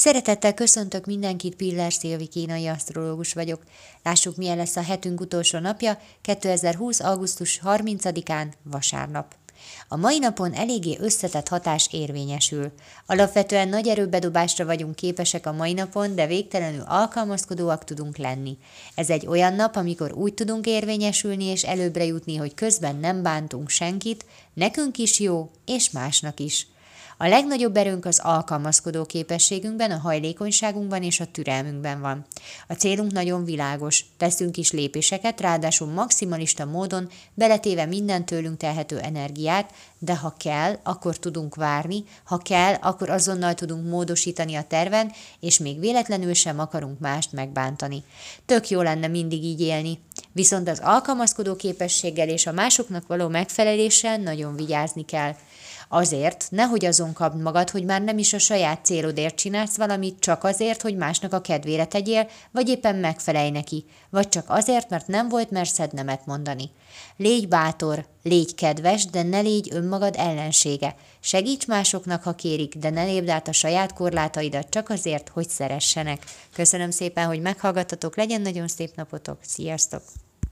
Szeretettel köszöntök mindenkit, Piller Szilvi kínai asztrológus vagyok. Lássuk, milyen lesz a hetünk utolsó napja, 2020. augusztus 30-án, vasárnap. A mai napon eléggé összetett hatás érvényesül. Alapvetően nagy erőbedobásra vagyunk képesek a mai napon, de végtelenül alkalmazkodóak tudunk lenni. Ez egy olyan nap, amikor úgy tudunk érvényesülni és előbbre jutni, hogy közben nem bántunk senkit, nekünk is jó, és másnak is. A legnagyobb erőnk az alkalmazkodó képességünkben, a hajlékonyságunkban és a türelmünkben van. A célunk nagyon világos, teszünk is lépéseket, ráadásul maximalista módon, beletéve minden tőlünk telhető energiát, de ha kell, akkor tudunk várni, ha kell, akkor azonnal tudunk módosítani a terven, és még véletlenül sem akarunk mást megbántani. Tök jó lenne mindig így élni, viszont az alkalmazkodó képességgel és a másoknak való megfeleléssel nagyon vigyázni kell. Azért, nehogy azon kapd magad, hogy már nem is a saját célodért csinálsz valamit, csak azért, hogy másnak a kedvére tegyél, vagy éppen megfelelj neki, vagy csak azért, mert nem volt merszed nemet mondani. Légy bátor, légy kedves, de ne légy önmagad ellensége. Segíts másoknak, ha kérik, de ne lépd át a saját korlátaidat csak azért, hogy szeressenek. Köszönöm szépen, hogy meghallgattatok, legyen nagyon szép napotok, sziasztok!